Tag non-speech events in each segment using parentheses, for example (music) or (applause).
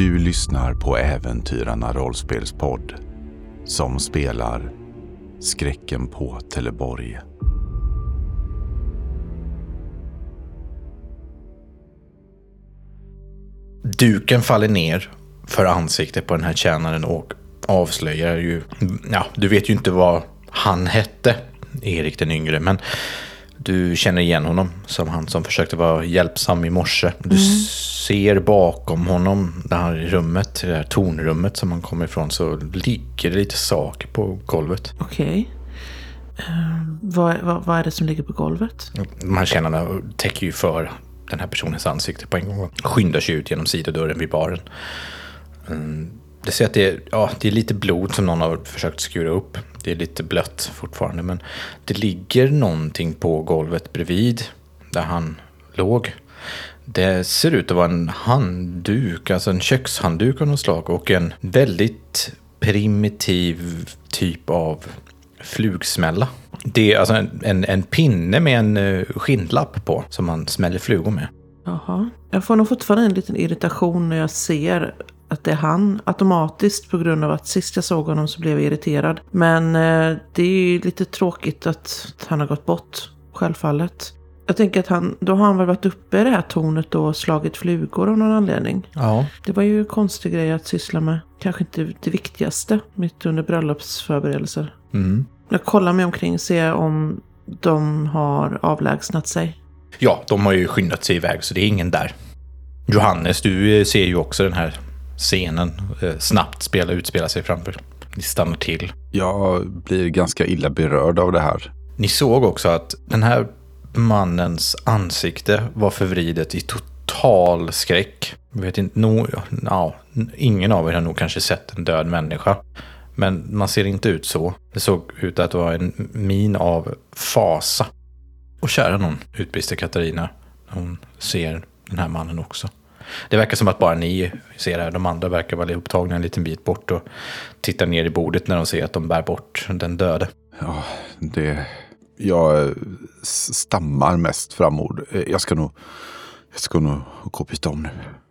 Du lyssnar på Äventyrarna rollspelspodd som spelar Skräcken på Teleborg. Duken faller ner för ansiktet på den här tjänaren och avslöjar ju... Ja, du vet ju inte vad han hette, Erik den yngre, men du känner igen honom som han som försökte vara hjälpsam i morse. Du ser bakom honom, det här rummet, det här tornrummet som han kommer ifrån, så ligger det lite saker på golvet. Okej. Eh, vad, vad, vad är det som ligger på golvet? De här tjänarna täcker ju för den här personens ansikte på en gång. Skyndar sig ut genom sidodörren vid baren. Mm, det ser att det är, ja, det är lite blod som någon har försökt skura upp. Det är lite blött fortfarande, men det ligger någonting på golvet bredvid där han låg. Det ser ut att vara en handduk, alltså en kökshandduk av något slag och en väldigt primitiv typ av flugsmälla. Det är alltså en, en, en pinne med en eh, skinnlapp på som man smäller flugor med. Jaha. Jag får nog fortfarande en liten irritation när jag ser att det är han automatiskt på grund av att sist jag såg honom så blev jag irriterad. Men eh, det är ju lite tråkigt att han har gått bort, självfallet. Jag tänker att han, då har han väl varit uppe i det här tornet och slagit flugor av någon anledning. Ja. Det var ju en konstig grej att syssla med. Kanske inte det viktigaste mitt under bröllopsförberedelser. Mm. Jag kollar mig omkring och ser om de har avlägsnat sig. Ja, de har ju skyndat sig iväg så det är ingen där. Johannes, du ser ju också den här scenen eh, snabbt spela, utspela sig framför. Ni stannar till. Jag blir ganska illa berörd av det här. Ni såg också att den här mannens ansikte var förvridet i total skräck. Jag vet inte, no, ja, ingen av er har nog kanske sett en död människa. Men man ser inte ut så. Det såg ut att vara en min av fasa. Och kära någon, utbrister Katarina. när Hon ser den här mannen också. Det verkar som att bara ni ser det här. De andra verkar vara upptagna en liten bit bort och tittar ner i bordet när de ser att de bär bort den döde. Ja, det... Jag stammar mest framord. Jag ska nog... Jag ska nog gå och byta om nu.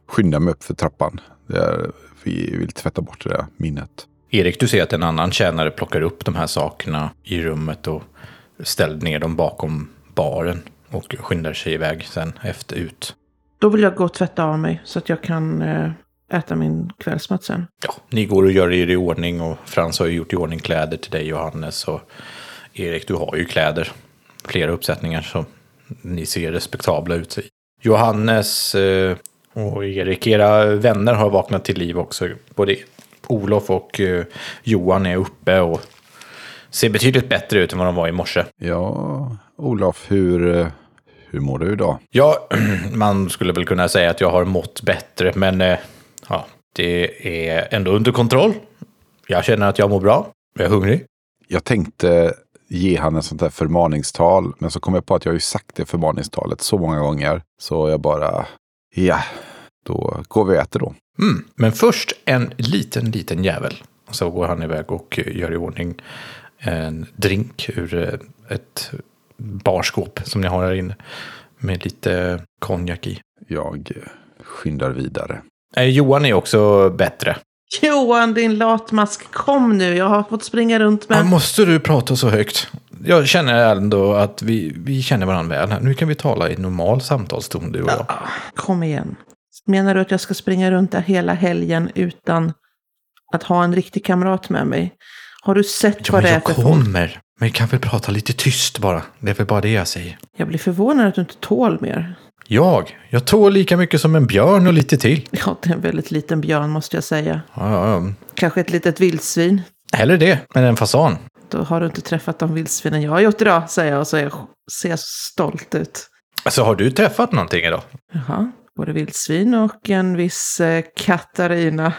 Skynda mig upp för trappan. Är, vi vill tvätta bort det där minnet. Erik, du ser att en annan tjänare plockar upp de här sakerna i rummet och ställer ner dem bakom baren och skyndar sig iväg sen efter ut. Då vill jag gå och tvätta av mig så att jag kan eh, äta min kvällsmat sen. Ja, ni går och gör er i ordning och Frans har ju gjort i ordning kläder till dig Johannes och Erik, du har ju kläder. Flera uppsättningar så ni ser respektabla ut. Johannes eh, och Erik, era vänner har vaknat till liv också. Både Olof och eh, Johan är uppe och ser betydligt bättre ut än vad de var i morse. Ja, Olof, hur, eh, hur mår du idag? Ja, (clears throat) man skulle väl kunna säga att jag har mått bättre, men eh, ja, det är ändå under kontroll. Jag känner att jag mår bra. Jag är hungrig. Jag tänkte ge han en sånt där förmaningstal. Men så kom jag på att jag har ju sagt det förmaningstalet så många gånger. Så jag bara, ja, då går vi och äter då. Mm. Men först en liten, liten jävel. Så går han iväg och gör i ordning en drink ur eh, ett barskåp som ni har här inne. Med lite konjak i. Jag skyndar vidare. Eh, Johan är också bättre. Johan, din latmask, kom nu. Jag har fått springa runt med... Måste du prata så högt? Jag känner ändå att vi, vi känner varandra väl. Nu kan vi tala i normal samtalston du och jag. Kom igen. Menar du att jag ska springa runt där hela helgen utan att ha en riktig kamrat med mig? Har du sett Ja, vad det är jag för folk? kommer. Men vi kan väl prata lite tyst bara. Det är väl bara det jag säger. Jag blir förvånad att du inte tål mer. Jag? Jag tål lika mycket som en björn och lite till. (laughs) Ja, det är en väldigt liten björn måste jag säga. Ja, ja, ja. Kanske ett litet vildsvin. Hellre det än en fasan. Då har du inte träffat de vildsvinen jag har gjort idag, säger jag och så jag, ser jag stolt ut. Alltså har du träffat någonting idag? Jaha, både vildsvin och en viss eh, Katarina.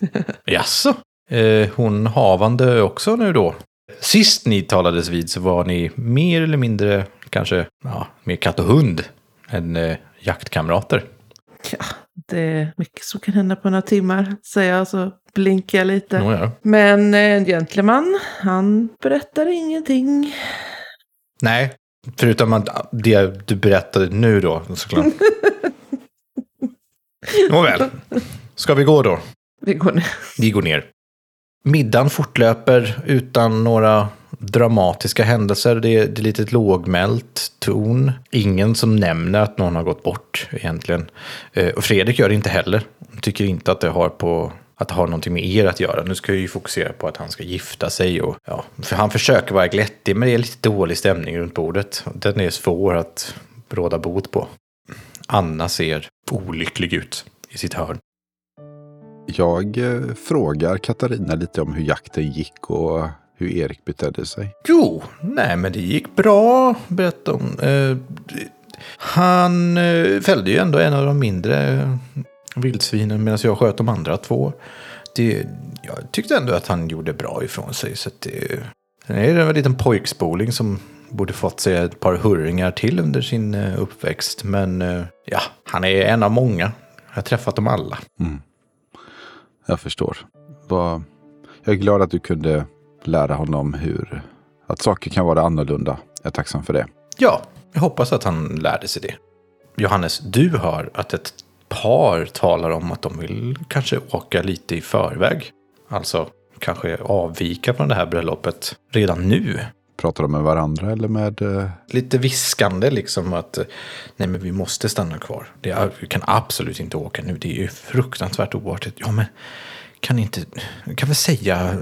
(laughs) Jaså? Eh, hon havande också nu då? Sist ni talades vid så var ni mer eller mindre kanske ja, mer katt och hund än eh, jaktkamrater. Ja, det är mycket som kan hända på några timmar, säger jag så blinkar jag lite. Nåja. Men eh, en gentleman, han berättar ingenting. Nej, förutom att det du berättade nu då såklart. (laughs) Nåväl. Ska vi gå då? Vi går ner. Vi går ner. Middagen fortlöper utan några dramatiska händelser. Det är, det är lite lågmält ton. Ingen som nämner att någon har gått bort egentligen. Eh, och Fredrik gör det inte heller. Tycker inte att det har på att det har någonting med er att göra. Nu ska jag ju fokusera på att han ska gifta sig. Och, ja, för han försöker vara glättig, men det är lite dålig stämning runt bordet. Den är svår att råda bot på. Anna ser olycklig ut i sitt hörn. Jag eh, frågar Katarina lite om hur jakten gick och hur Erik betedde sig. Jo, nej men det gick bra, berättade hon. Eh, han eh, fällde ju ändå en av de mindre eh, vildsvinen medan jag sköt de andra två. Det, jag tyckte ändå att han gjorde bra ifrån sig. Så det, sen är det en liten pojkspoling som borde fått sig ett par hurringar till under sin eh, uppväxt. Men ja, han är en av många. Jag har träffat dem alla. Jag förstår. Vad- Jag är glad att du kunde lära honom hur att saker kan vara annorlunda. Jag är tacksam för det. Ja, jag hoppas att han lärde sig det. Johannes, du hör att ett par talar om att de vill kanske åka lite i förväg. Alltså kanske avvika från det här bröllopet redan nu. Pratar de med varandra eller med... eh, Lite viskande liksom att eh, nej men vi måste stanna kvar. Det är, vi kan absolut inte åka nu. Det är ju fruktansvärt oartigt. Ja men kan inte, kan väl säga,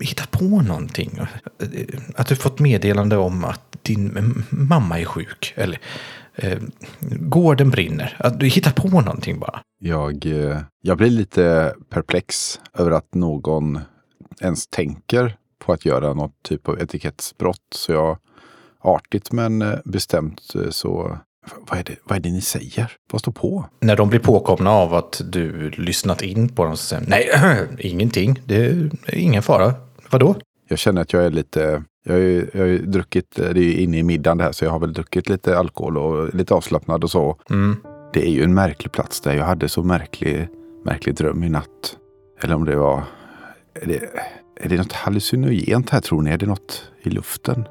hitta på någonting. Att du fått meddelande om att din mamma är sjuk. Eller eh, gården brinner. Att du hittar på någonting bara. Jag, eh, jag blir lite perplex över att någon ens tänker på att göra något typ av etikettsbrott. Så jag artigt men eh, bestämt eh, så... Vad är, det, vad är det ni säger? Vad står på? När de blir påkomna av att du lyssnat in på dem så säger de, nej, (clears throat) ingenting. Det är ingen fara. Vadå? Jag känner att jag är lite... Jag har ju, jag har ju druckit, eh, det är ju inne i middagen det här, så jag har väl druckit lite alkohol och lite avslappnad och så. Mm. Det är ju en märklig plats där. Jag hade så märklig, märklig dröm i natt. Eller om det var... Det, är det något hallucinogent här tror ni? Är det något i luften?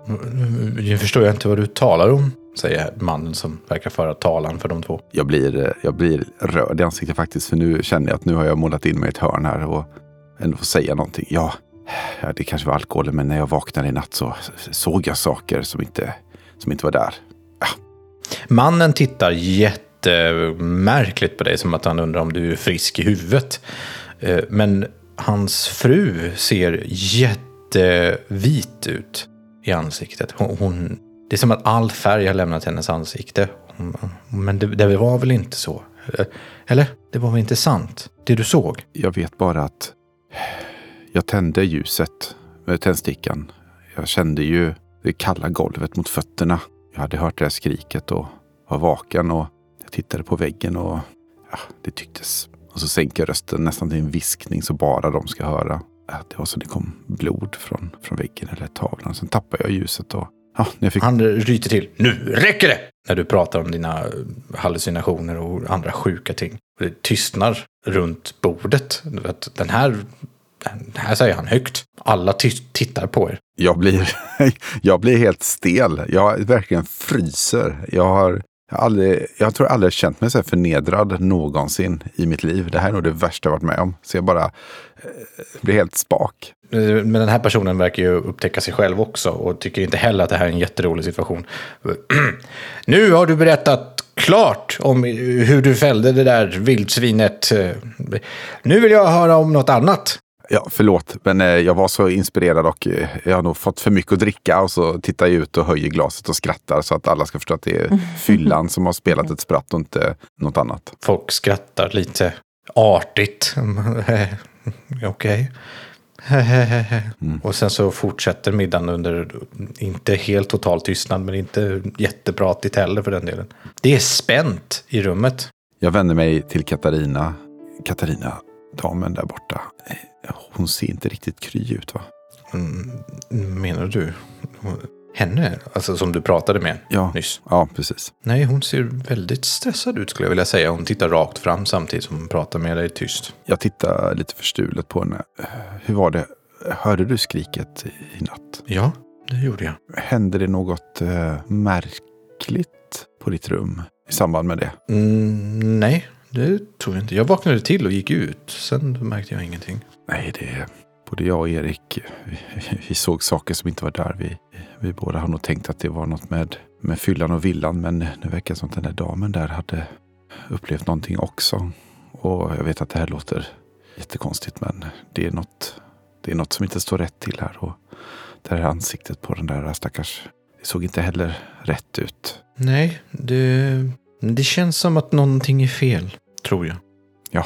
Nu förstår jag inte vad du talar om, säger mannen som verkar föra talan för de två. Jag blir, jag blir röd i ansiktet faktiskt. För nu känner jag att nu har jag målat in mig i ett hörn här och ändå får säga någonting. Ja, ja, det kanske var alkoholen, men när jag vaknade i natt så såg jag saker som inte, som inte var där. Mannen tittar jättemärkligt på dig, som att han undrar om du är frisk i huvudet. Eh, Men hans fru ser jättevit ut i ansiktet. Hon, hon, det är som att all färg har lämnat hennes ansikte. Hon- Men det, det var väl inte så? Eller? Det var väl inte sant? Det du såg? Jag vet bara att jag tände ljuset med tändstickan. Jag kände ju det kalla golvet mot fötterna. Jag hade hört det här skriket och var vaken och jag tittade på väggen och ja, det tycktes. Och så sänker jag rösten nästan till en viskning så bara de ska höra. Ja, Det var så det kom blod från, från väggen eller tavlan. Sen tappade jag ljuset och ja, när jag fick Han ryter till. Nu räcker det! När du pratar om dina hallucinationer och andra sjuka ting. Det tystnar runt bordet. Vet, Den här, den här säger han högt. Alla tittar på er. Jag blir, (laughs) jag blir helt stel. Jag verkligen fryser. Jag har, jag aldrig, jag tror aldrig jag känt mig så här förnedrad någonsin i mitt liv. Det här är nog det värsta jag varit med om. Så jag bara eh, blir helt spak. Men den här personen verkar ju upptäcka sig själv också och tycker inte heller att det här är en jätterolig situation. (clears throat) nu har du berättat klart om hur du fällde det där vildsvinet. Nu vill jag höra om något annat. Ja, förlåt, men eh, jag var så inspirerad och eh, jag har nog fått för mycket att dricka. Och så tittar jag ut och höjer glaset och skrattar så att alla ska förstå att det är (laughs) fyllan som har spelat ett spratt och inte något annat. Folk skrattar lite artigt. (laughs) Okej. (laughs) Och sen så fortsätter middagen under, inte helt total tystnad, men inte jättepratigt heller för den delen. Det är spänt i rummet. Jag vänder mig till Katarina. Katarina, damen där borta. Hon ser inte riktigt kry ut va? Mm, menar du? Henne? Alltså som du pratade med Ja, nyss? ja precis. Nej, hon ser väldigt stressad ut skulle jag vilja säga. Hon tittar rakt fram samtidigt som hon pratar med dig tyst. Jag tittar lite förstulet på henne. Hur var det? Hörde du skriket i natt? Ja, det gjorde jag. Hände det något eh, märkligt på ditt rum i samband med det? Mm, nej, det tror jag inte. Jag vaknade till och gick ut. Sen märkte jag ingenting. Nej, det är både jag och Erik. Vi, vi såg saker som inte var där. Vi, vi båda har nog tänkt att det var något med, med fyllan och villan. Men det verkar som att den där damen där hade upplevt någonting också. Och jag vet att det här låter jättekonstigt, men det är något, det är något som inte står rätt till här. Och det här ansiktet på den där stackars, det såg inte heller rätt ut. Nej, det, det känns som att någonting är fel, tror jag. Ja, det, ja,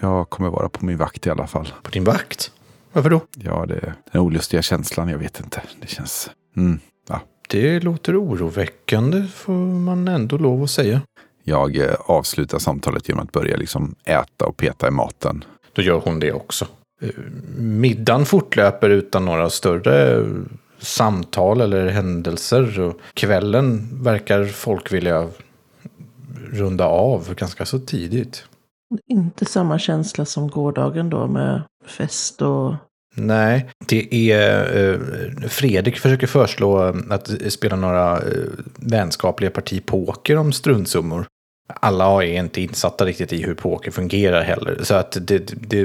jag kommer vara på min vakt i alla fall. På din vakt? Varför då? Ja, det är den olustiga känslan. Jag vet inte. Det känns... Mm, ja. Det låter oroväckande, får man ändå lov att säga. Jag eh, avslutar samtalet genom att börja liksom äta och peta i maten. Då gör hon det också. Eh, Middagen fortlöper utan några större samtal eller händelser. Och kvällen verkar folk vilja runda av ganska så tidigt. Inte samma känsla som gårdagen då med fest och... Nej, det är... Eh, Fredrik försöker föreslå att spela några eh, vänskapliga parti poker om struntsummor. Alla är inte insatta riktigt i hur poker fungerar heller. Så att det, det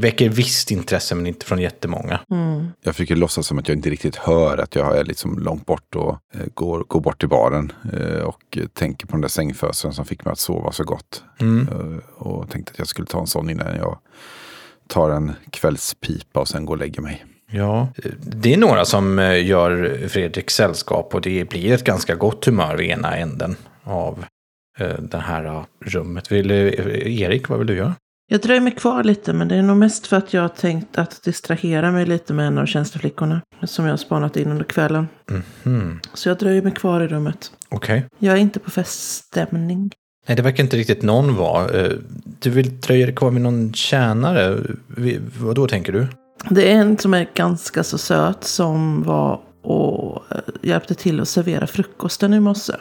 väcker visst intresse men inte från jättemånga. Mm. Jag försöker låtsas som att jag inte riktigt hör att jag är liksom långt bort och eh, går, går bort till baren. Eh, och tänker på den där sängfösen som fick mig att sova så gott. Mm. Eh, och tänkte att jag skulle ta en sån innan jag tar en kvällspipa och sen går och lägger mig. Ja, det är några som gör Fredrik sällskap och det blir ett ganska gott humör i ena änden av det här eh, rummet. Vill, eh, Erik, vad vill du göra? Jag dröjer mig kvar lite, men det är nog mest för att jag har tänkt att distrahera mig lite med en av tjänsteflickorna. Som jag har spanat in under kvällen. Mhm, Så jag dröjer mig kvar i rummet. Okej. Jag är inte på feststämning. Nej, det verkar inte riktigt någon vara. Eh, Du vill dröja dig kvar med någon tjänare? Vad då tänker du? Det är en som är ganska så söt som var och eh, hjälpte till att servera frukosten i morse.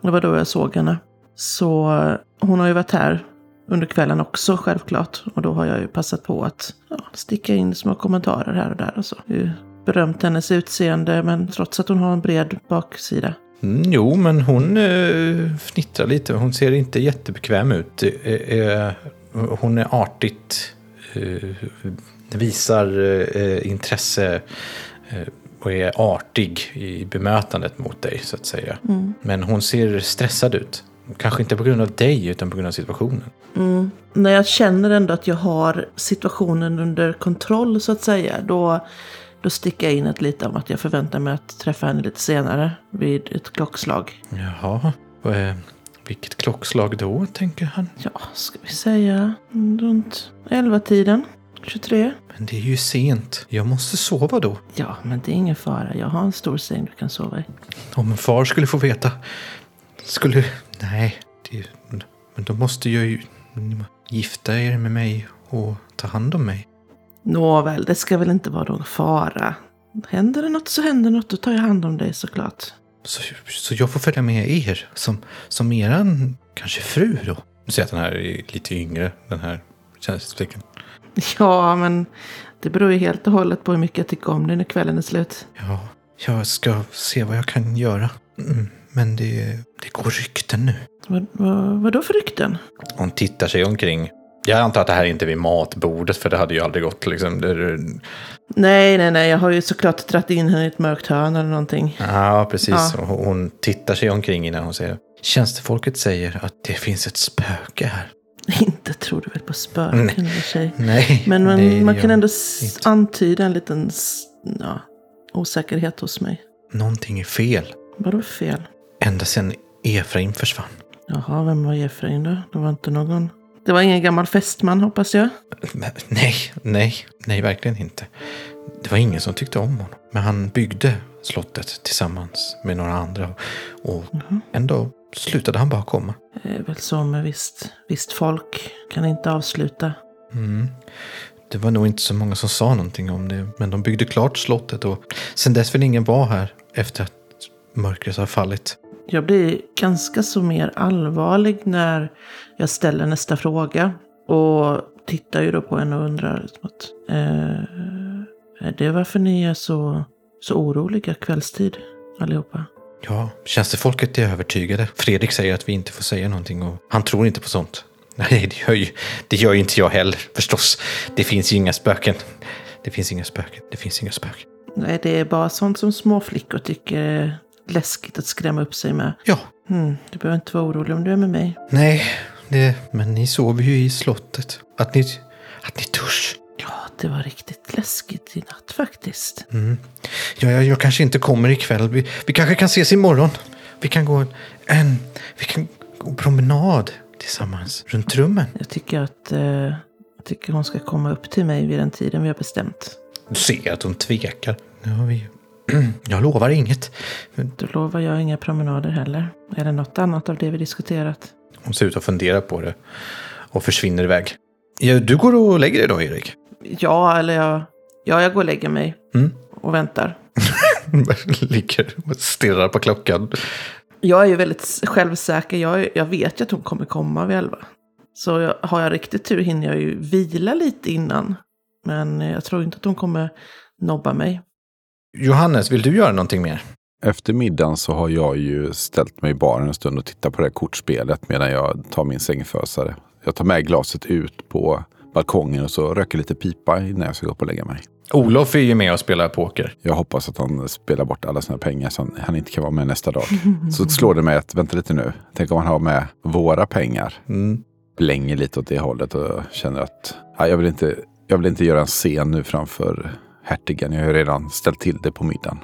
Det var då jag såg henne. Så hon har ju varit här under kvällen också självklart. Och då har jag ju passat på att ja, sticka in små kommentarer här och där och så. Jag berömt hennes utseende men trots att hon har en bred baksida. Mm, jo, men hon eh, fnittrar lite. Hon ser inte jättebekväm ut. Eh, eh, hon är artigt, eh, visar eh, intresse eh, och är artig i bemötandet mot dig, så att säga. Men hon ser stressad ut. Kanske inte på grund av dig, utan på grund av situationen. Mm. När jag känner ändå att jag har situationen under kontroll så att säga, då, då sticker jag in ett lite om att jag förväntar mig att träffa henne lite senare vid ett klockslag. Jaha, eh, vilket klockslag då, tänker han. Ja, ska vi säga runt 11-tiden? 23? Men det är ju sent. Jag måste sova då. Ja, men det är ingen fara. Jag har en stor säng du kan sova i. Om en far skulle få veta. Skulle... Nej. Det, men då måste jag ju gifta er med mig och ta hand om mig. Nåväl, det ska väl inte vara någon fara. Händer det något så händer något, då tar jag hand om dig såklart. Så, så jag får följa med er som, som eran kanske fru då? Du ser att den här är lite yngre, den här tjänsteflickan. (laughs) Ja, men det beror ju helt och hållet på hur mycket jag tycker om dig när kvällen är slut. Ja, jag ska se vad jag kan göra. Mm, men det, det går rykten nu. Vad, vad, vad då för rykten? Hon tittar sig omkring. Jag antar att det här inte är vid matbordet, för det hade ju aldrig gått liksom. Det, Nej, nej, nej, jag har ju såklart dratt in henne i ett mörkt hörn eller någonting. Ja, precis. Ja. Och Hon tittar sig omkring innan hon säger Tjänstefolket säger att det finns ett spöke här. (laughs) Inte tror du väl på spöken Nej. eller tjej. Nej, Men man, man kan ändå inte. antyda en liten ja, osäkerhet hos mig. Någonting är fel. Vadå fel? Ända sedan Efraim försvann. Jaha, vem var Efraim då? Det var inte någon... Det var ingen gammal fästman hoppas jag. Nej, nej, nej, verkligen inte. Det var ingen som tyckte om honom. Men han byggde slottet tillsammans med några andra. Och ändå slutade han bara komma. Det är väl så med visst, visst folk. Kan inte avsluta. Mm. Det var nog inte så många som sa någonting om det. Men de byggde klart slottet och sen dess vill ingen vara här efter att mörkret har fallit. Jag blir ganska så mer allvarlig när jag ställer nästa fråga. Och tittar ju då på henne och undrar att, eh, är det varför ni är så, så oroliga kvällstid allihopa? Ja, tjänstefolket är övertygade. Fredrik säger att vi inte får säga någonting och han tror inte på sånt. Nej, det gör ju, det gör ju inte jag heller förstås. Det finns ju inga spöken. Det finns inga spöken. Det finns inga spöken. Nej, det är bara sånt som småflickor tycker är läskigt att skrämma upp sig med. Ja, Hmm, du behöver inte vara orolig om du är med mig. nej, det, men ni sover ju i slottet. Att ni, att ni törs. Ja, det var riktigt läskigt i natt faktiskt. Ja, jag, jag kanske inte kommer ikväll. Vi, vi kanske kan ses imorgon. Vi kan gå en, vi kan gå promenad tillsammans runt rummen. Jag tycker att eh, jag tycker hon ska komma upp till mig vid den tiden vi har bestämt. Du ser att hon tvekar. Ja, vi, (clears throat) jag lovar inget. Då lovar jag inga promenader heller. Eller något annat av det vi diskuterat. Hon ser ut att fundera på det och försvinner iväg. Ja, du går och lägger dig då, Erik? Ja, eller jag, ja, jag går och lägger mig Mm. och väntar. (laughs) Ligger och stirrar på klockan. Jag är ju väldigt självsäker. Jag, jag vet ju att hon kommer komma vid elva. Så jag, har jag riktigt tur hinner jag ju vila lite innan. Men jag tror inte att hon kommer nobba mig. Johannes, vill du göra någonting mer? Efter middagen så har jag ju ställt mig i baren en stund och tittat på det här kortspelet medan jag tar min sängfösare. Jag tar med glaset ut på balkongen och så röker lite pipa innan jag ska gå upp och lägga mig. Olof är ju med och spelar poker. Jag hoppas att han spelar bort alla sina pengar så han- inte kan vara med nästa dag. Så slår det mig att, vänta lite nu, tänk om han har med våra pengar. Mm. Blänger lite åt det hållet och känner att ja, jag, vill inte, jag vill inte göra en scen nu framför hertigen. Jag har ju redan ställt till det på middagen.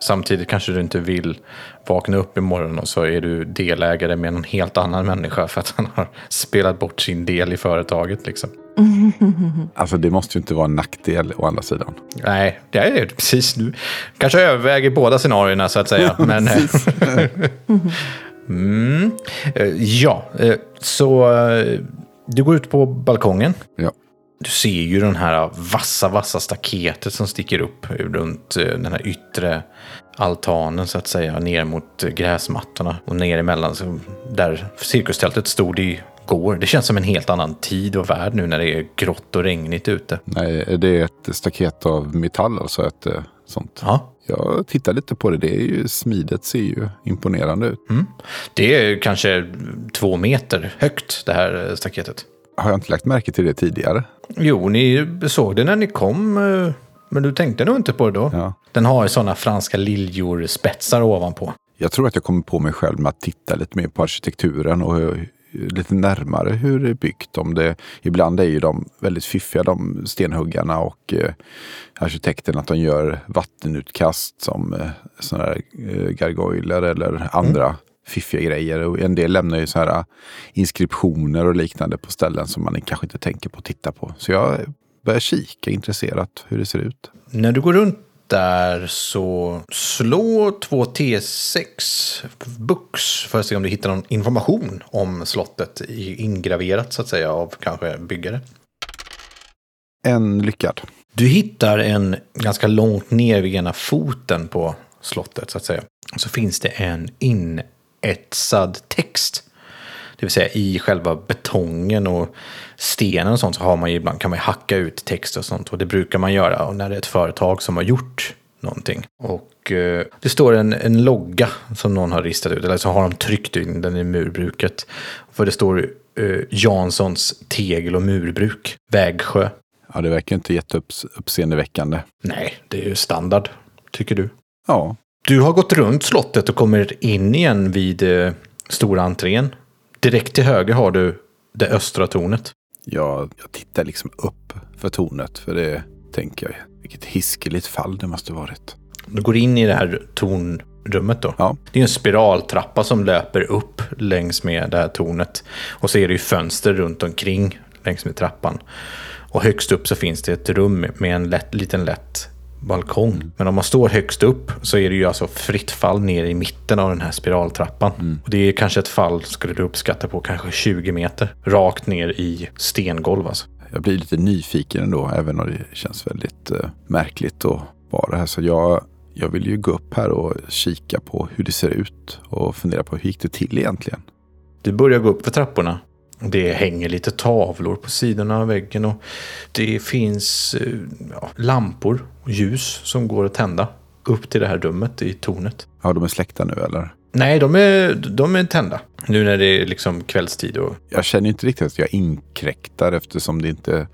Samtidigt kanske du inte vill vakna upp imorgon och så är du delägare med en helt annan människa för att han har spelat bort sin del i företaget. Liksom. (laughs) Alltså det måste ju inte vara en nackdel å andra sidan. Nej, det är det precis. Du kanske överväger båda scenarierna så att säga. (laughs) men, (laughs) mm. Eh, Ja, eh, så eh, du går ut på balkongen. Ja. Du ser ju den här vassa, vassa staketet som sticker upp runt eh, den här yttre altanen så att säga, ner mot gräsmattorna och ner emellan så där cirkustältet stod igår. Det känns som en helt annan tid och värld nu när det är grått och regnigt ute. Nej, är det ett staket av metall alltså? Ett eh, sånt? Ja, Jag tittar lite på det. Det är ju smidet ser ju imponerande ut. det är kanske två meter högt det här eh, staketet. Har jag inte lagt märke till det tidigare? Jo, ni såg det när ni kom, eh, men du tänkte nog inte på det då. Ja. Den har ju sådana franska liljor spetsar ovanpå. Jag tror att jag kommer på mig själv med att titta lite mer på arkitekturen och hur- lite närmare hur det är byggt. Om det, ibland är ju de väldigt fiffiga, de stenhuggarna och eh, arkitekterna, att de gör vattenutkast som eh, sådana eh, gargoyler eller andra fiffiga grejer. Och en del lämnar ju så här eh, inskriptioner och liknande på ställen som man kanske inte tänker på att titta på. Så jag börjar kika intresserat hur det ser ut. När du går runt där så slå två T6 books för att se om du hittar någon information om slottet ingraverat så att säga av kanske byggare. En lyckad. Du hittar en ganska långt ner vid ena foten på slottet så att säga. Så finns det en inetsad text. Det vill säga i själva betongen och stenen och sånt så har man ju ibland kan man hacka ut text och sånt. Och det brukar man göra när det är ett företag som har gjort någonting. Och eh, det står en, en logga som någon har ristat ut. Eller så har de tryckt in den i murbruket. För det står eh, Janssons tegel och murbruk. Vägsjö. Ja, det verkar inte jätteuppseendeväckande. Nej, det är ju standard, tycker du. Ja, Du har gått runt slottet och kommer in igen vid eh, stora entrén. Direkt till höger har du det östra tornet. jag, jag tittar liksom upp för tornet. För det tänker jag, vilket hiskeligt fall det måste varit. Du går in i det här tornrummet då. Ja. Det är en spiraltrappa som löper upp längs med det här tornet. Och så är det ju fönster runt omkring längs med trappan. Och högst upp så finns det ett rum med en lätt, liten lätt balkong. Men om man står högst upp så är det ju alltså fritt fall ner i mitten av den här spiraltrappan. Och det är kanske ett fall, skulle du uppskatta på, kanske 20 meter. Rakt ner i stengolv alltså. Jag blir lite nyfiken ändå, även om det känns väldigt eh, märkligt att vara här. Så jag, jag vill ju gå upp här och kika på hur det ser ut och fundera på hur gick det till egentligen. Du börjar gå upp för trapporna. Det hänger lite tavlor på sidorna av väggen och det finns eh, ja, lampor ljus som går att tända. upp till det här rummet i tornet. Ja, de är släckta nu eller? Nej, de är, de är tända. Nu när det är liksom kvällstid. Och... Jag känner inte riktigt att jag inkräktar eftersom det inte är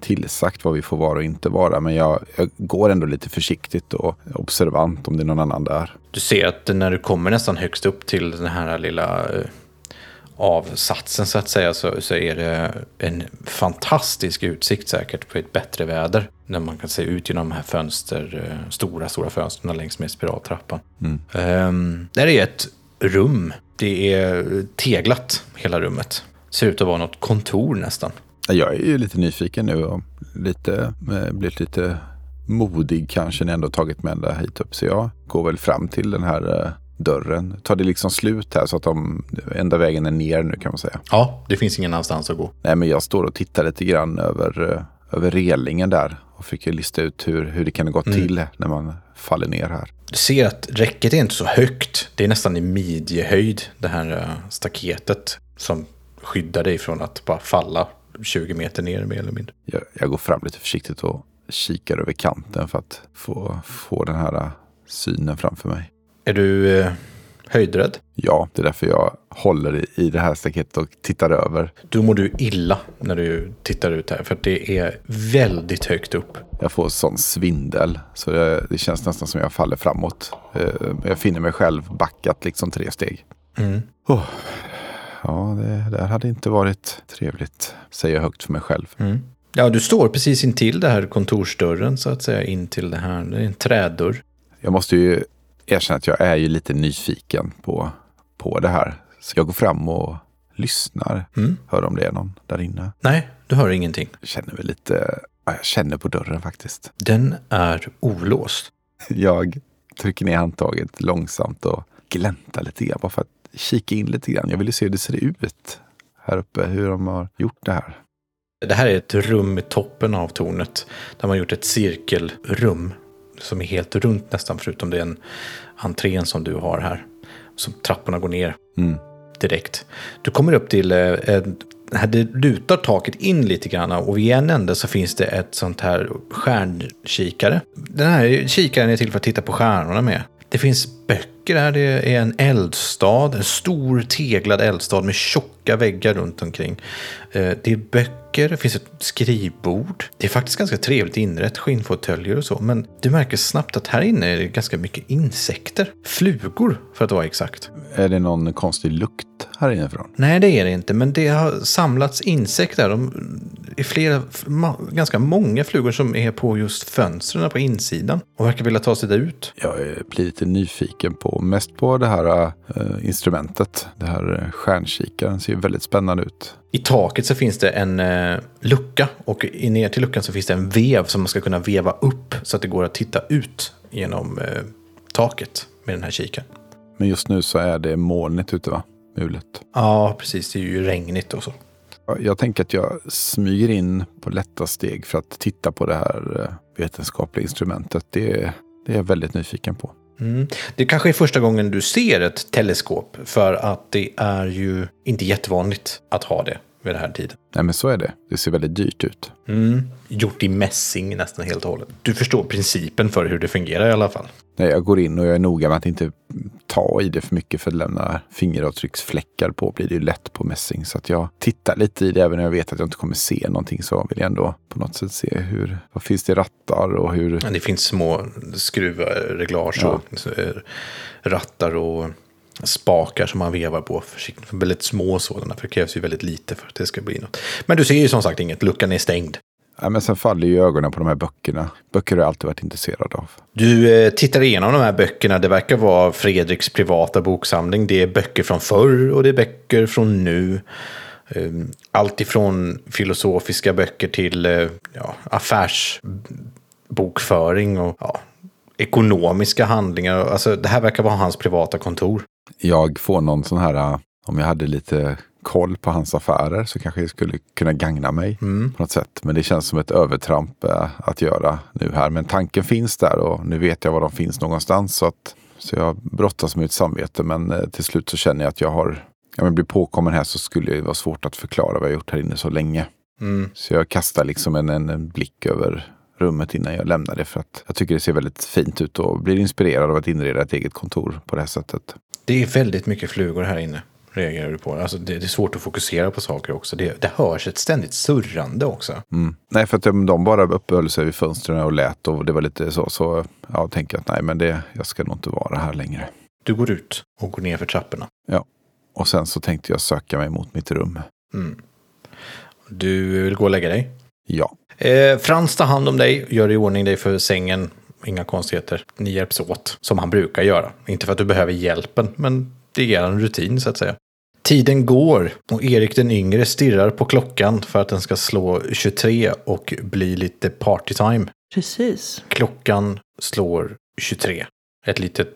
tillsagt vad vi får vara och inte vara. Men jag, jag går ändå lite försiktigt och observant om det är någon annan där. Du ser att när du kommer nästan högst upp till den här lilla eh, avsatsen så att säga så, så är det en fantastisk utsikt säkert på ett bättre väder. När man kan se ut genom de här fönster, eh, stora, stora fönstren längs med spiraltrappan. Mm. Um, där är ett rum. Det är teglat hela rummet. Ser ut att vara något kontor nästan. Jag är ju lite nyfiken nu och lite, eh, blivit lite modig kanske när jag ändå tagit med ända hit upp. Så jag går väl fram till den här eh, dörren. Tar det liksom slut här så att de enda vägen är ner nu kan man säga. Ja, det finns ingen annanstans att gå. Nej, men jag står och tittar lite grann över, eh, över relingen där och fick lista ut hur, hur det kan gått Mm. till när man faller ner här. Du ser att räcket är inte så högt. Det är nästan i midjehöjd, det här eh, staketet som skyddar dig från att bara falla 20 meter ner mer eller mindre. Jag, jag går fram lite försiktigt och kikar över kanten för att få, få den här eh, synen framför mig. Är du eh, höjdrädd? Ja, det är därför jag håller i, i det här staketet och tittar över. Då mår du illa när du tittar ut här, för att det är väldigt högt upp. Jag får sån svindel så det, det känns nästan som jag faller framåt. Eh, Jag finner mig själv backat liksom tre steg. Mm. Oh. Ja, det där hade inte varit trevligt, säger jag högt för mig själv. Mm. Ja, du står precis intill det här kontorsdörren så att säga, in till det här. Det är en trädörr. Jag måste ju erkänna att jag är ju lite nyfiken på, på det här. Så jag går fram och lyssnar. Mm. Hör om det är någon där inne. Nej, du hör ingenting. Jag känner väl lite, ja, jag känner på dörren faktiskt. Den är olåst. (laughs) Jag trycker ner handtaget långsamt och gläntar lite grann. Bara för att kika in lite grann. Jag vill ju se hur det ser ut här uppe. Hur de har gjort det här. Det här är ett rum i toppen av tornet. Där man har gjort ett cirkelrum. Som är helt runt nästan, förutom den entrén som du har här. Som trapporna går ner Mm. direkt. Du kommer upp till, eh, här det lutar taket in lite grann och vid en ände så finns det ett sånt här stjärnkikare. Den här kikaren är till för att titta på stjärnorna med. Det finns böcker här, det är en eldstad, en stor teglad eldstad med tjocka väggar runt omkring. Eh, Det är böcker, det finns ett skrivbord. Det är faktiskt ganska trevligt inrett, skinnfåtöljer och så. Men du märker snabbt att här inne är det ganska mycket insekter. Flugor, för att vara exakt. Är det någon konstig lukt här inifrån? Nej, det är det inte. Men det har samlats insekter. De är flera, ganska många flugor som är på just fönstren på insidan. Och verkar vilja ta sig där ut. Jag blir lite nyfiken på, mest på det här äh, instrumentet. Det här äh, stjärnkikaren ser väldigt spännande ut. I taket så finns det en eh, lucka. Och i ner till luckan så finns det en vev som man ska kunna veva upp. Så att det går att titta ut genom eh, taket med den här kikaren. Men just nu så är det molnigt ute va? Mulet. Ja, precis. Det är ju regnigt och så. Jag tänker att jag smyger in på lätta steg för att titta på det här eh, vetenskapliga instrumentet. Det, det är jag väldigt nyfiken på. Mm. Det kanske är första gången du ser ett teleskop. För att det är ju inte jättevanligt att ha det vid den här tiden. Nej men så är det. Det ser väldigt dyrt ut. Mm. Gjort i mässing nästan helt och hållet. Du förstår principen för hur det fungerar i alla fall. Nej, jag går in och jag är noga med att inte ta i det för mycket för att lämna fingeravtrycksfläckar på blir det ju lätt på mässing. Så att jag tittar lite i det även om jag vet att jag inte kommer se någonting så vill jag ändå på något sätt se hur, vad finns det i rattar och hur, Det finns små skruvreglage och eh, rattar och spakar som man vevar på. Försiktigt. Väldigt små sådana, för det krävs ju väldigt lite för att det ska bli något. Men du ser ju som sagt inget, luckan är stängd. ja, men sen faller ju ögonen på de här böckerna. Böcker har jag alltid varit intresserad av. Du eh, tittar igenom de här böckerna. Det verkar vara Fredriks privata boksamling. Det är böcker från förr och det är böcker från nu. Eh, Allt ifrån filosofiska böcker till eh, ja, affärsbokföring och ja, ekonomiska handlingar. Alltså, det här verkar vara hans privata kontor. Jag får någon sån här, äh, om jag hade lite koll på hans affärer så kanske det skulle kunna gagna mig på något sätt. Men det känns som ett övertramp äh, att göra nu här. Men tanken finns där och nu vet jag var de finns någonstans. Så, att, så jag brottas med mitt samvete. Men eh, till slut så känner jag att jag har, om jag blir påkommen här så skulle det vara svårt att förklara vad jag gjort här inne så länge. Mm. Så jag kastar liksom en, en, en blick över, rummet innan jag lämnar det. För att jag tycker det ser väldigt fint ut och blir inspirerad av att inreda ett eget kontor på det här sättet. Det är väldigt mycket flugor här inne, reagerar du på. Alltså det, det är svårt att fokusera på saker också. Det, det hörs ett ständigt surrande också. Mm. Nej, för att de, de bara uppehöll sig vid fönstren och lät och det var lite så. Så jag tänker att nej, men det, jag ska nog inte vara här längre. Du går ut och går ner för trapporna. Ja, och sen så tänkte jag söka mig mot mitt rum. Mm. Du vill gå och lägga dig? Ja. Eh, Frans tar hand om dig, gör i ordning dig för sängen. Inga konstigheter. Ni hjälps åt, som han brukar göra. Inte för att du behöver hjälpen, men det är en rutin så att säga. Tiden går och Erik den yngre stirrar på klockan för att den ska slå 23 och bli lite partytime. Precis. Klockan slår 23. Ett litet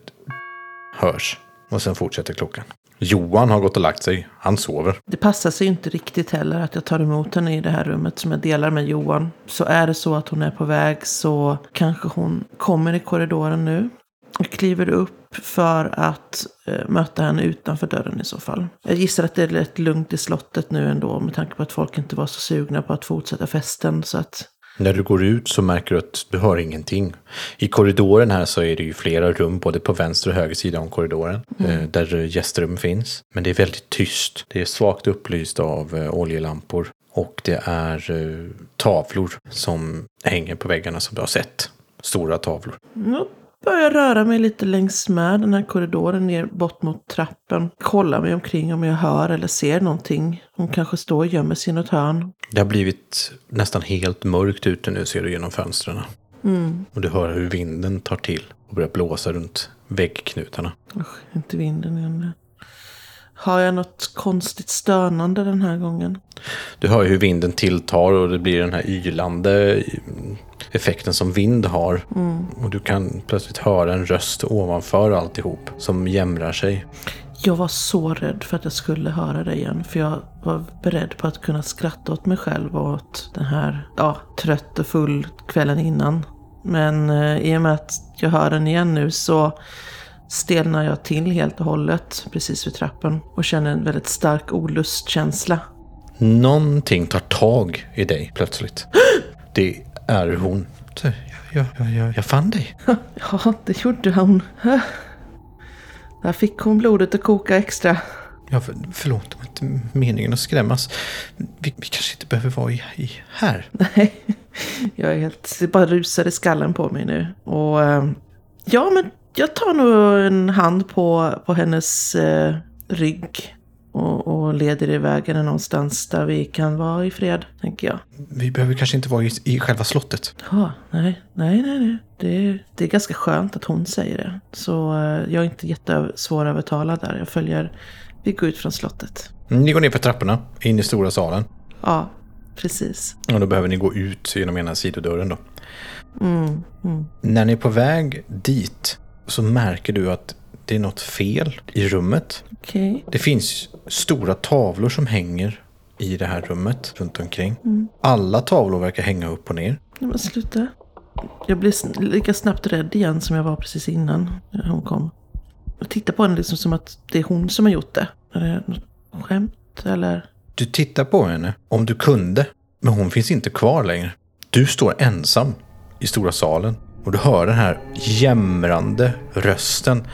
hörs och sen fortsätter klockan. Johan har gått och lagt sig. Han sover. Det passar sig inte riktigt heller att jag tar emot henne i det här rummet som jag delar med Johan. Så är det så att hon är på väg så kanske hon kommer i korridoren nu. Jag kliver upp för att eh, möta henne utanför dörren i så fall. Jag gissar att det är rätt lugnt i slottet nu ändå med tanke på att folk inte var så sugna på att fortsätta festen. Så att när du går ut så märker du att du hör ingenting. I korridoren här så är det ju flera rum, både på vänster och höger sida om korridoren, eh, där gästrum finns. Men det är väldigt tyst. Det är svagt upplyst av eh, oljelampor. Och det är eh, tavlor som hänger på väggarna som du har sett. Stora tavlor. jag börjar röra mig lite längs med den här korridoren ner bort mot trappen. Kolla mig omkring om jag hör eller ser någonting. Hon kanske står och gömmer sig i något hörn. Det har blivit nästan helt mörkt ute nu ser du genom fönstren. Och du hör hur vinden tar till och börjar blåsa runt väggknutarna. Usch, inte vinden igen. Har jag något konstigt stönande den här gången? Du hör hur vinden tilltar och det blir den här ylande effekten som vind har. Och du kan plötsligt höra en röst ovanför alltihop som jämrar sig. Jag var så rädd för att jag skulle höra det igen. För jag var beredd på att kunna skratta åt mig själv och åt den här, ja, trött och full kvällen innan. Men eh, i och med att jag hör den igen nu så stelnar jag till helt och hållet precis vid trappen. Och känner en väldigt stark olustkänsla. Någonting tar tag i dig plötsligt. (gasps) Det är hon. Jag, jag, jag, jag, fann dig. (laughs) Ja, det gjorde hon. (laughs) Där fick hon blodet att koka extra. Ja, för, förlåt, det var inte meningen att skrämmas. Vi, vi kanske inte behöver vara i, i här. (laughs) Nej, jag är helt, det bara rusar i skallen på mig nu. Och eh, ja, men jag tar nog en hand på, på hennes eh, rygg. Och, och leder iväg henne någonstans där vi kan vara i fred, tänker jag. Vi behöver kanske inte vara i, i själva slottet. Ja, nej, nej, nej, nej. Det, är- det är ganska skönt att hon säger det. Så eh, jag är inte jättesvårövertalad där. Jag följer, vi går ut från slottet. Ni går ner för trapporna, in i stora salen. Ja, precis. Och då behöver ni gå ut genom ena sidodörren då. Mm, mm. När ni är på väg dit så märker du att det är något fel i rummet. Okej. Det finns stora tavlor som hänger i det här rummet runt omkring. Alla tavlor verkar hänga upp och ner. Nej men sluta. Jag blir lika snabbt rädd igen som jag var precis innan hon kom. Jag tittar på henne liksom som att det är hon som har gjort det. Är det något skämt eller? Du tittar på henne om du kunde, men hon finns inte kvar längre. Du står ensam i stora salen och du hör den här jämrande rösten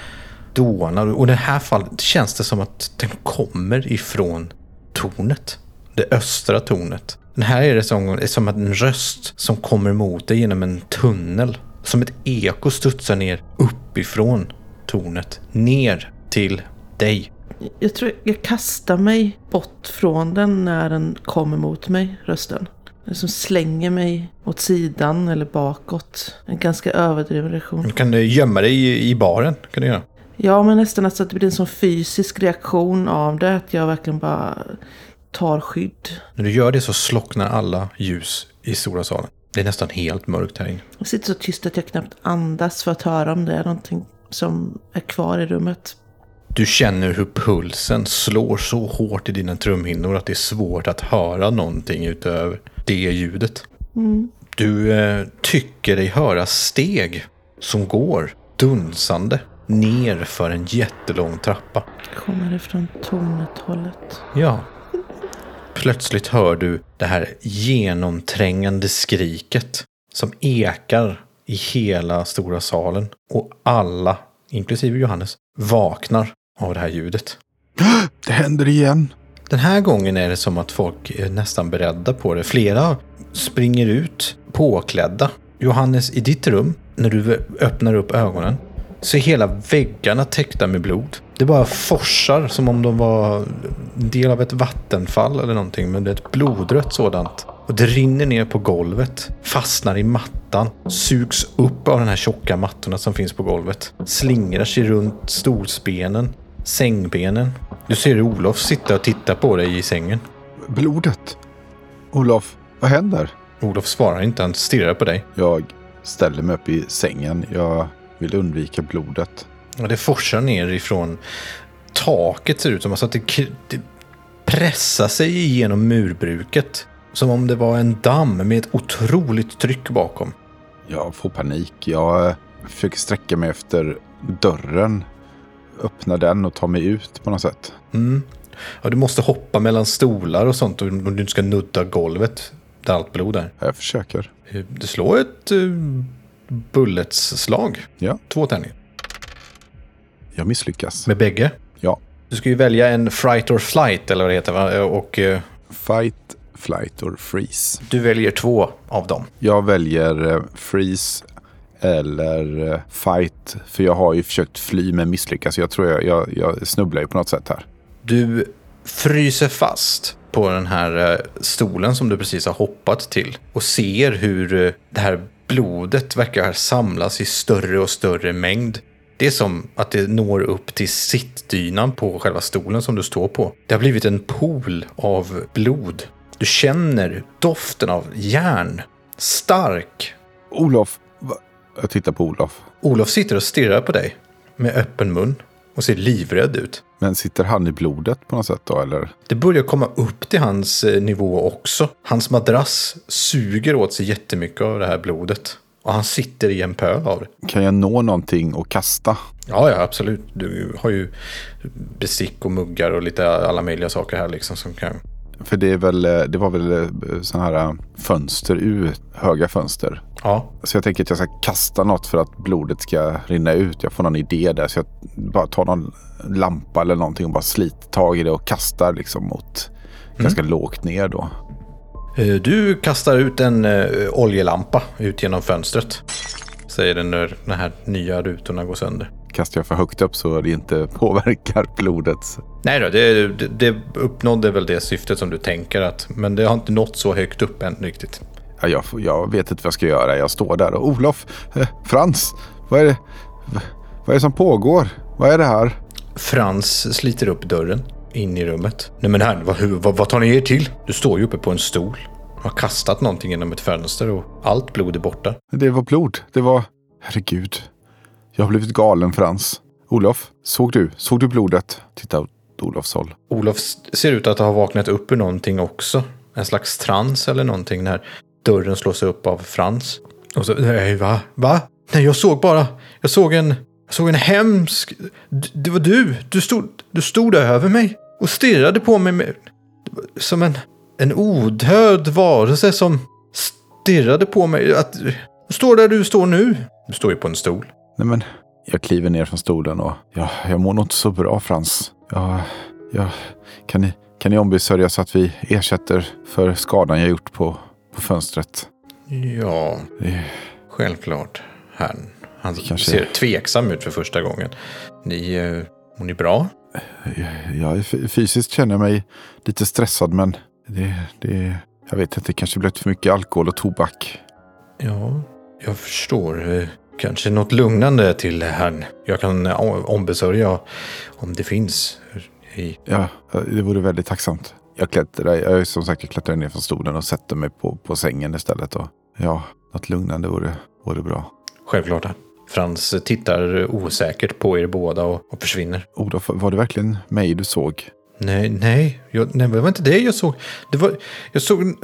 dåna. Och i det här fallet känns det som att den kommer ifrån tornet. Det östra tornet. Den här är det som, är som en röst som kommer mot dig genom en tunnel. Som ett eko studsar ner uppifrån tornet. Ner till dig. Jag tror jag kastar mig bort från den när den kommer mot mig, rösten. Som slänger mig åt sidan eller bakåt. En ganska överdriven reaktion. Du kan gömma dig i, i baren. Kan du göra. Ja, men nästan alltså att det blir en sån fysisk reaktion av det. Att jag verkligen bara tar skydd. När du gör det så slocknar alla ljus i stora salen. Det är nästan helt mörkt här inne. Jag sitter så tyst att jag knappt andas för att höra om det är någonting som är kvar i rummet. Du känner hur pulsen slår så hårt i dina trumhinnor att det är svårt att höra någonting utöver det ljudet. Du eh, tycker dig höra steg som går dunsande ner för en jättelång trappa. Kommer det från tornet-hållet? Ja. Plötsligt hör du det här genomträngande skriket som ekar i hela stora salen. Och alla, inklusive Johannes, vaknar av det här ljudet. (gasps) Det händer igen. Den här gången är det som att folk är nästan beredda på det. Flera springer ut påklädda. Johannes, i ditt rum, när du öppnar upp ögonen, så är hela väggarna täckta med blod. Det bara forsar som om de var en del av ett vattenfall eller någonting, men det är ett blodrött sådant. Och det rinner ner på golvet, fastnar i mattan, sugs upp av de här tjocka mattorna som finns på golvet. Slingrar sig runt stolsbenen, sängbenen. Du ser Olof sitta och titta på dig i sängen. Blodet. Olof, vad händer? Olof svarar inte, han stirrar på dig. Jag ställer mig upp i sängen. Jag vill undvika blodet. Och det forsar ner ifrån taket ser ut som. Alltså att det, det pressar sig igenom murbruket. Som om det var en damm med ett otroligt tryck bakom. Jag får panik. Jag eh, försöker sträcka mig efter dörren. Öppna den och ta mig ut på något sätt. Mm. Ja, du måste hoppa mellan stolar och sånt om du ska nudda golvet där allt blod är. Jag försöker. Du slår ett uh, bulletsslag. Ja. Två tärningar. Jag misslyckas. Med bägge? Ja. Du ska ju välja en fright or flight eller vad det heter va? Och uh, Fight, flight or freeze. du väljer två av dem. Jag väljer eh, freeze eller eh, fight. För jag har ju försökt fly men misslyckas. Jag tror jag, jag, jag snubblar ju på något sätt här. Du fryser fast på den här eh, stolen som du precis har hoppat till och ser hur eh, det här blodet verkar samlas i större och större mängd. Det är som att det når upp till sittdynan på själva stolen som du står på. Det har blivit en pool av blod. Du känner doften av järn. Stark. Olof. Jag tittar på Olof. Olof sitter och stirrar på dig med öppen mun och ser livrädd ut. Men sitter han i blodet på något sätt då eller? Det börjar komma upp till hans eh, nivå också. Hans madrass suger åt sig jättemycket av det här blodet. Och han sitter i en pöl av det. Kan jag nå någonting och kasta? Ja, ja, absolut. Du har ju bestick och muggar och lite alla möjliga saker här liksom som kan... För det, är väl, eh, det var väl sådana här eh, fönster ut, höga fönster. Ja, Så jag tänker att jag ska kasta något för att blodet ska rinna ut. Jag får någon idé där. Så jag bara tar någon lampa eller någonting och bara sliter tag i det och kastar liksom mot ganska lågt ner då. Eh, Du kastar ut en eh, oljelampa ut genom fönstret. Säger den när de här nya rutorna går sönder. Kastar jag för högt upp så det inte (laughs) påverkar blodet. Nej då, det, det, det uppnådde väl det syftet som du tänker att... Men det har inte nått så högt upp än riktigt. Ja, jag, jag vet inte vad jag ska göra. Jag står där och Olof, eh, Frans, vad är, det, vad är det som pågår? Vad är det här? Frans sliter upp dörren in i rummet. Nej men herrn, vad, vad, vad tar ni er till? Du står ju uppe på en stol. Har kastat någonting genom ett fönster och allt blod är borta. Det var blod. Det var... Herregud. Jag har blivit galen Frans. Olof, såg du? Såg du blodet? Titta åt Olofs håll. Olof ser ut att ha vaknat upp ur någonting också. En slags trans eller någonting när dörren slås upp av Frans. Och så, nej va? Va? Nej jag såg bara, jag såg en, jag såg en hemsk, D- det var du, du stod, du stod över mig och stirrade på mig med, som en, en odöd varelse som stirrade på mig. Att, står där du står nu. Du står ju på en stol. Nej men, jag kliver ner från stolen och ja, jag mår nog inte så bra Frans. Ja, ja, kan, ni, kan ni ombesörja så att vi ersätter för skadan jag gjort på, på fönstret? Ja, Det, Självklart. Han, han Kanske- ser tveksam ut för första gången. Ni, eh, mår ni bra? är f- fysiskt känner jag mig lite stressad men det, det, jag vet inte, det kanske blivit för mycket alkohol och tobak. Ja, jag förstår. Kanske något lugnande till herrn. Jag kan ombesörja om det finns. I, Ja, det vore väldigt tacksamt. Jag klättrar, jag är som sagt jag klättrar ner från stolen och sätter mig på, på sängen istället. Och, ja, något lugnande vore, vore bra. självklart. Frans tittar osäkert på er båda och, och försvinner. Olof, var det verkligen mig du såg? Nej, nej, jag, nej, det var inte det jag såg. Det var, jag såg en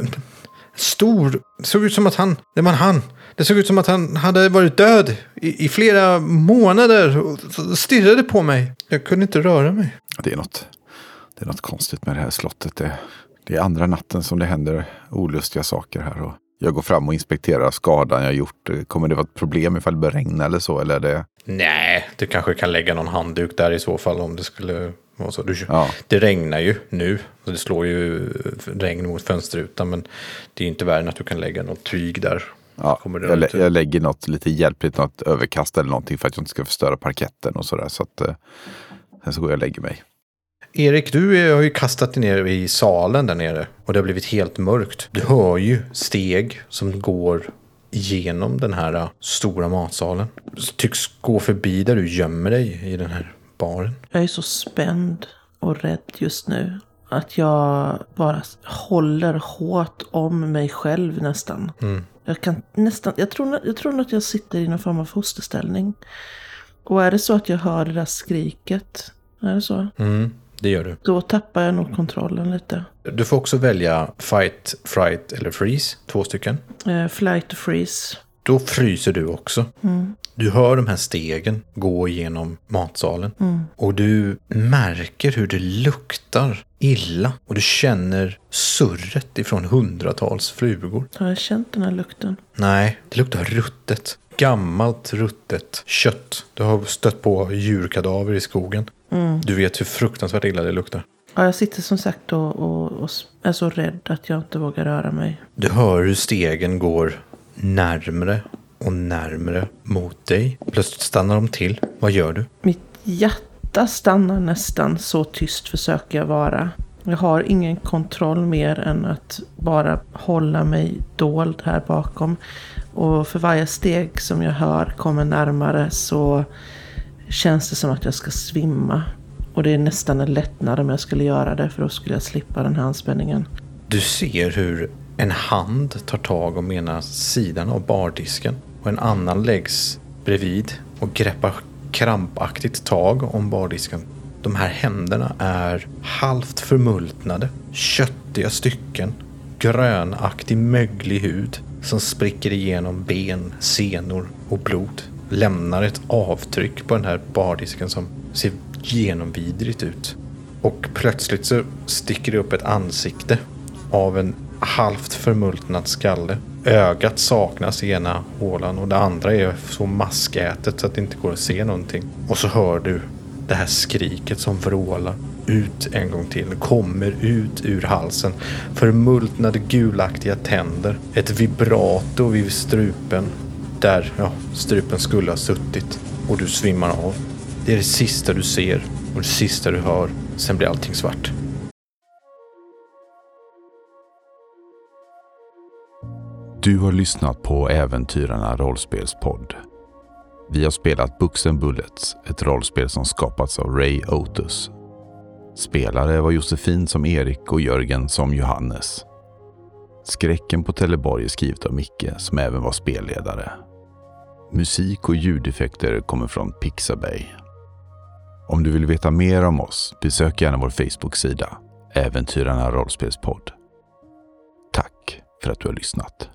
stor, det såg ut som att han, det var han. Det såg ut som att han hade varit död i, i flera månader och stirrade på mig. Jag kunde inte röra mig. Det är något, det är något konstigt med det här slottet. Det, det är andra natten som det händer olustiga saker här. Och jag går fram och inspekterar skadan jag gjort. Kommer det vara ett problem ifall det börjar regna eller så? Eller det... Nej, du kanske kan lägga någon handduk där i så fall om det skulle vara så. Du, Ja. Det regnar ju nu, så det slår ju regn mot fönsterrutan, men det är inte värre än att du kan lägga något tyg där. Ja, Kommer det jag, lä- jag lägger något lite hjälpligt, något överkast eller någonting för att jag inte ska förstöra parketten och sådär. Så att, eh, sen så går jag och lägger mig. Erik, du har ju kastat dig ner i salen där nere och det har blivit helt mörkt. Du hör ju steg som går genom den här äh, stora matsalen. Tycks gå förbi där du gömmer dig i den här baren. Jag är så spänd och rädd just nu. Att jag bara håller hårt om mig själv nästan. Jag kan nästan, jag tror, jag tror att jag sitter i någon form av fosterställning. Och är det så att jag hör det där skriket, är det så? Mm, det gör du. Då tappar jag nog kontrollen lite. Du får också välja fight, fright eller freeze. Två stycken. Eh, flight to freeze. Då fryser du också. Du hör de här stegen gå genom matsalen. Och du märker hur det luktar illa. Och du känner surret ifrån hundratals flugor. Har jag känt den här lukten? Nej, det luktar ruttet. Gammalt ruttet kött. Du har stött på djurkadaver i skogen. Du vet hur fruktansvärt illa det luktar. Ja, jag sitter som sagt och, och, och är så rädd att jag inte vågar röra mig. Du hör hur stegen går närmre och närmre mot dig. Plötsligt stannar de till. Vad gör du? Mitt hjärta stannar nästan, så tyst försöker jag vara. Jag har ingen kontroll mer än att bara hålla mig dold här bakom. Och för varje steg som jag hör kommer närmare så känns det som att jag ska svimma. Och det är nästan en lättnad om jag skulle göra det, för då skulle jag slippa den här anspänningen. Du ser hur en hand tar tag om ena sidan av bardisken och en annan läggs bredvid och greppar krampaktigt tag om bardisken. De här händerna är halvt förmultnade, köttiga stycken, grönaktig möglig hud som spricker igenom ben, senor och blod. Lämnar ett avtryck på den här bardisken som ser genomvidrigt ut. Och plötsligt så sticker det upp ett ansikte av en halvt förmultnad skalle. Ögat saknas i ena hålan och det andra är så maskätet så att det inte går att se någonting. Och så hör du det här skriket som vrålar ut en gång till. Kommer ut ur halsen. Förmultnade gulaktiga tänder. Ett vibrato vid strupen. Där ja, strupen skulle ha suttit. Och du svimmar av. Det är det sista du ser och det sista du hör. Sen blir allting svart. Du har lyssnat på Äventyrarna rollspelspodd. Vi har spelat Books and Bullets, ett rollspel som skapats av Ray Otus. Spelare var Josefin som Erik och Jörgen som Johannes. Skräcken på Teleborg är skrivet av Micke som även var spelledare. Musik och ljudeffekter kommer från Pixabay. Om du vill veta mer om oss, besök gärna vår Facebook-sida Äventyrarna rollspelspodd. Tack för att du har lyssnat.